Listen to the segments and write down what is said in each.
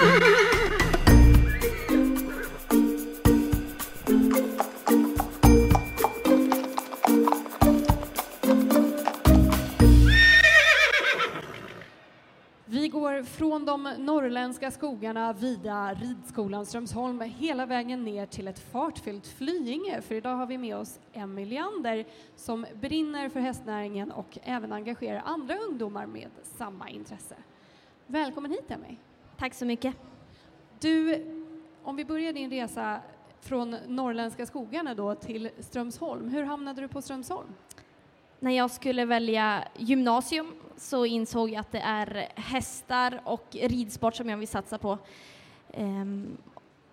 Vi går från de norrländska skogarna via ridskolan Strömsholm hela vägen ner till ett fartfyllt Flyinge. För idag har vi med oss Emmy Leander som brinner för hästnäringen och även engagerar andra ungdomar med samma intresse. Välkommen hit Emmy. Tack så mycket. Du, om vi börjar din resa från norrländska skogarna då till Strömsholm. Hur hamnade du på Strömsholm? När jag skulle välja gymnasium så insåg jag att det är hästar och ridsport som jag vill satsa på. Ehm,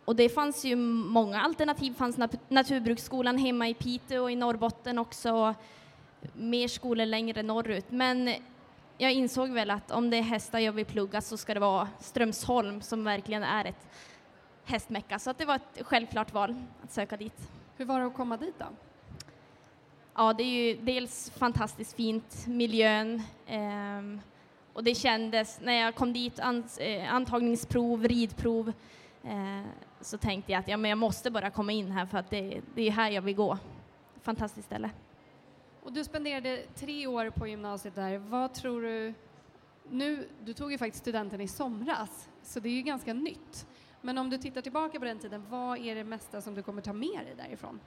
och det fanns ju många alternativ. Det fanns nat Naturbruksskolan hemma i Piteå och i Norrbotten också. Mer skolor längre norrut. Men jag insåg väl att om det är hästar jag vill plugga så ska det vara Strömsholm som verkligen är ett hästmecka. Så att det var ett självklart val att söka dit. Hur var det att komma dit då? Ja, det är ju dels fantastiskt fint, miljön, eh, och det kändes, när jag kom dit, an, eh, antagningsprov, ridprov, eh, så tänkte jag att ja, men jag måste bara komma in här för att det, det är här jag vill gå. Fantastiskt ställe. Och du spenderade tre år på gymnasiet där. Vad tror du, nu, du tog ju faktiskt studenten i somras, så det är ju ganska nytt. Men om du tittar tillbaka på den tiden, vad är det mesta som du kommer ta med dig därifrån?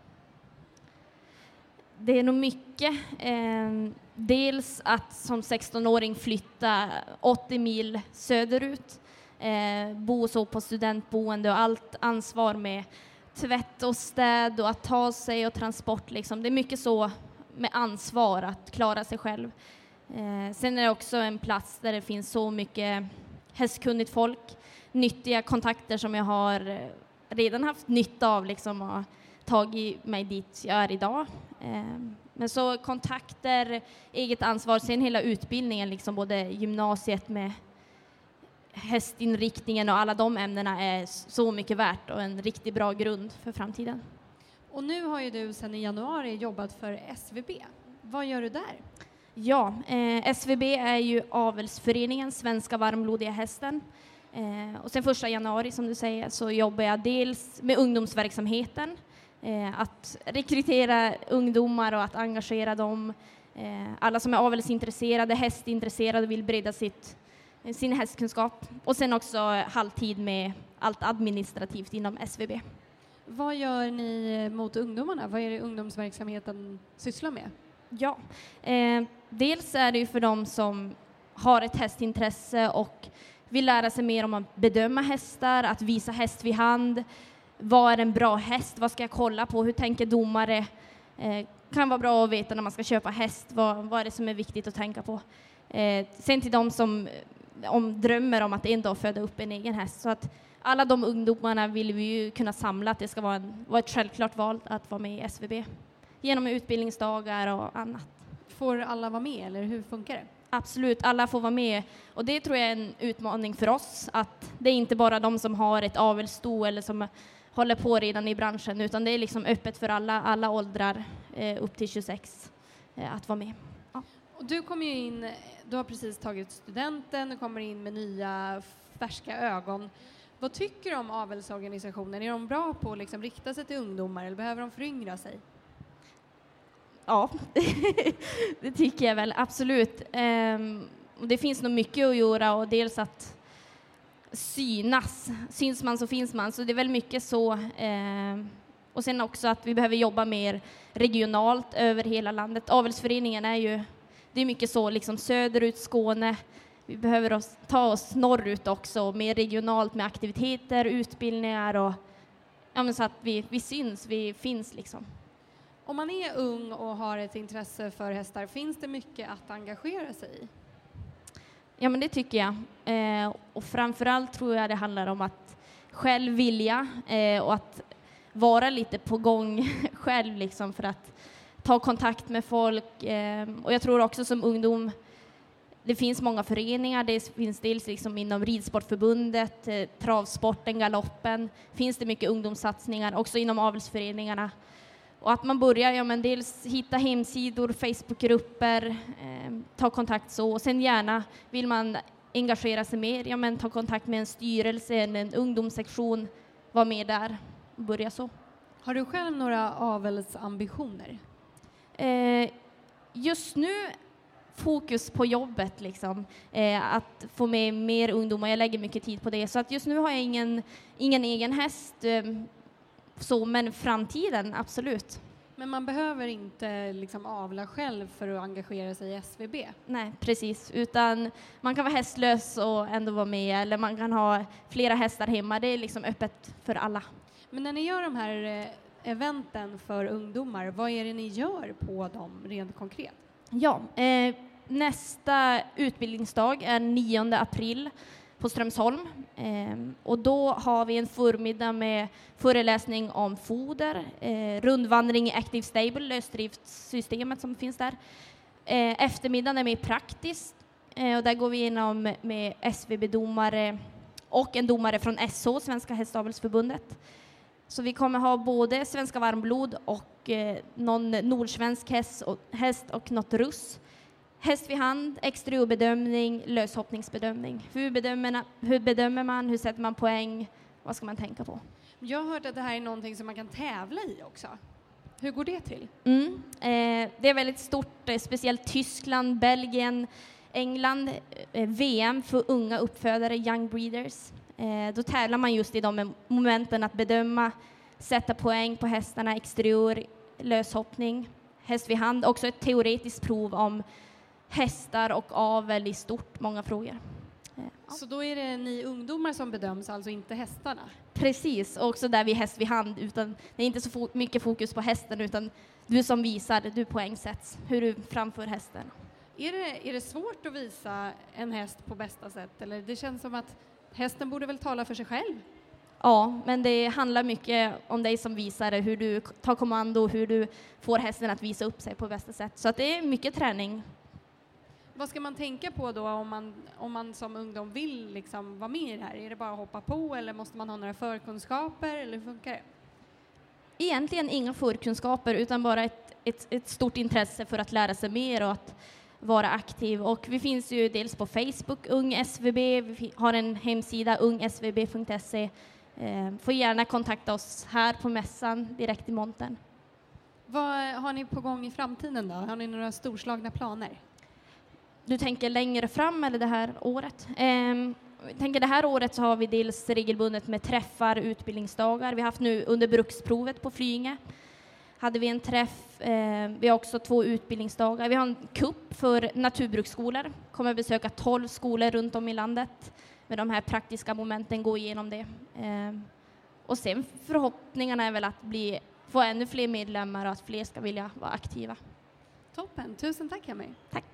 det är nog mycket. Eh, dels att som 16-åring flytta 80 mil söderut, eh, bo så på studentboende och allt ansvar med tvätt och städ och att ta sig och transport. Liksom. Det är mycket så med ansvar att klara sig själv. Eh, sen är det också en plats där det finns så mycket hästkunnigt folk, nyttiga kontakter som jag har eh, redan haft nytta av liksom, och tagit mig dit jag är idag. Eh, men så kontakter, eget ansvar, sen hela utbildningen, liksom både gymnasiet med hästinriktningen och alla de ämnena är så mycket värt och en riktigt bra grund för framtiden. Och nu har ju du sedan i januari jobbat för SVB. Vad gör du där? Ja, eh, SVB är ju avelsföreningen Svenska varmblodiga hästen. Eh, och sen första januari, som du säger, så jobbar jag dels med ungdomsverksamheten eh, att rekrytera ungdomar och att engagera dem. Eh, alla som är avelsintresserade, hästintresserade och vill bredda sitt, sin hästkunskap. Och sen också halvtid med allt administrativt inom SVB. Vad gör ni mot ungdomarna? Vad är det ungdomsverksamheten sysslar med? Ja, eh, dels är det ju för dem som har ett hästintresse och vill lära sig mer om att bedöma hästar, att visa häst vid hand, vad är en bra häst? Vad ska jag kolla på? Hur tänker domare? Eh, kan vara bra att veta när man ska köpa häst. Vad, vad är det som är viktigt att tänka på? Eh, sen till de som eh, om, drömmer om att en dag föda upp en egen häst. Så att alla de ungdomarna vill vi ju kunna samla, att det ska vara, en, vara ett självklart val att vara med i SVB. Genom utbildningsdagar och annat. Får alla vara med, eller hur funkar det? Absolut, alla får vara med. Och det tror jag är en utmaning för oss, att det är inte bara de som har ett avelssto eller som håller på redan i branschen, utan det är liksom öppet för alla, alla åldrar eh, upp till 26 eh, att vara med. Ja. Och du kommer in, du har precis tagit studenten, du kommer in med nya färska ögon. Vad tycker du om avelsorganisationen? Är de bra på att liksom rikta sig till ungdomar eller behöver de föryngra sig? Ja, det tycker jag väl absolut. Ehm, det finns nog mycket att göra och dels att synas. Syns man så finns man, så det är väl mycket så. Ehm, och sen också att vi behöver jobba mer regionalt över hela landet. Avelsföreningen är ju, det är mycket så, liksom söderut, Skåne. Vi behöver oss, ta oss norrut också, mer regionalt med aktiviteter, utbildningar och ja, så att vi, vi syns, vi finns liksom. Om man är ung och har ett intresse för hästar, finns det mycket att engagera sig i? Ja, men det tycker jag. Eh, och framförallt tror jag det handlar om att själv vilja eh, och att vara lite på gång själv liksom för att ta kontakt med folk. Eh, och jag tror också som ungdom, det finns många föreningar, det finns dels liksom inom Ridsportförbundet, eh, travsporten, galoppen, finns det mycket ungdomssatsningar, också inom avelsföreningarna. Och att man börjar, ja men dels hitta hemsidor, Facebookgrupper, eh, ta kontakt så, och sen gärna vill man engagera sig mer, ja men ta kontakt med en styrelse, en, en ungdomssektion, vara med där och börja så. Har du själv några avelsambitioner? Eh, just nu fokus på jobbet, liksom. Eh, att få med mer ungdomar. Jag lägger mycket tid på det. Så att just nu har jag ingen, ingen egen häst, eh, så, men framtiden, absolut. Men man behöver inte liksom avla själv för att engagera sig i SVB? Nej, precis. Utan man kan vara hästlös och ändå vara med, eller man kan ha flera hästar hemma. Det är liksom öppet för alla. Men när ni gör de här eh, eventen för ungdomar, vad är det ni gör på dem rent konkret? Ja, eh, nästa utbildningsdag är 9 april på Strömsholm. Eh, och då har vi en förmiddag med föreläsning om foder, eh, rundvandring i Active Stable, lösdriftssystemet som finns där. Eh, eftermiddagen är mer praktiskt eh, och där går vi igenom med SVB-domare och en domare från SH, Svenska Hästavelsförbundet. Så vi kommer ha både svenska varmblod och eh, någon nordsvensk häst och, häst och något russ. Häst vid hand, exteriörbedömning, löshoppningsbedömning. Hur bedömer, hur bedömer man, hur sätter man poäng, vad ska man tänka på? Jag har hört att det här är någonting som man kan tävla i också. Hur går det till? Mm, eh, det är väldigt stort, eh, speciellt Tyskland, Belgien, England, eh, VM för unga uppfödare, young breeders. Eh, då tävlar man just i de momenten att bedöma, sätta poäng på hästarna, exteriör, löshoppning, häst vid hand, också ett teoretiskt prov om hästar och avel i stort, många frågor. Eh, Så då är det ni ungdomar som bedöms, alltså inte hästarna? Precis, och också där vi häst vid hand, utan det är inte så fo mycket fokus på hästen, utan du som visar, du poängsätts, hur du framför hästen. Är det, är det svårt att visa en häst på bästa sätt, eller det känns som att hästen borde väl tala för sig själv? Ja, men det handlar mycket om dig som visare, hur du tar kommando, hur du får hästen att visa upp sig på bästa sätt. Så det är mycket träning. Vad ska man tänka på då om man, om man som ungdom vill liksom vara med i det här? Är det bara att hoppa på eller måste man ha några förkunskaper eller hur funkar det? Egentligen inga förkunskaper utan bara ett, ett, ett stort intresse för att lära sig mer och att vara aktiv. Och vi finns ju dels på Facebook, Ung SVB, vi har en hemsida, ungsvb.se. Eh, får gärna kontakta oss här på mässan direkt i montern. Vad har ni på gång i framtiden då? Har ni några storslagna planer? Du tänker längre fram eller det här året? Eh, jag tänker det här året så har vi dels regelbundet med träffar, utbildningsdagar. Vi har haft nu under bruksprovet på Flyinge hade vi en träff. Eh, vi har också två utbildningsdagar. Vi har en kupp för naturbruksskolor. Kommer besöka 12 skolor runt om i landet med de här praktiska momenten, gå igenom det. Eh, och sen förhoppningarna är väl att bli, få ännu fler medlemmar och att fler ska vilja vara aktiva. Toppen, tusen tack Emmy. Tack.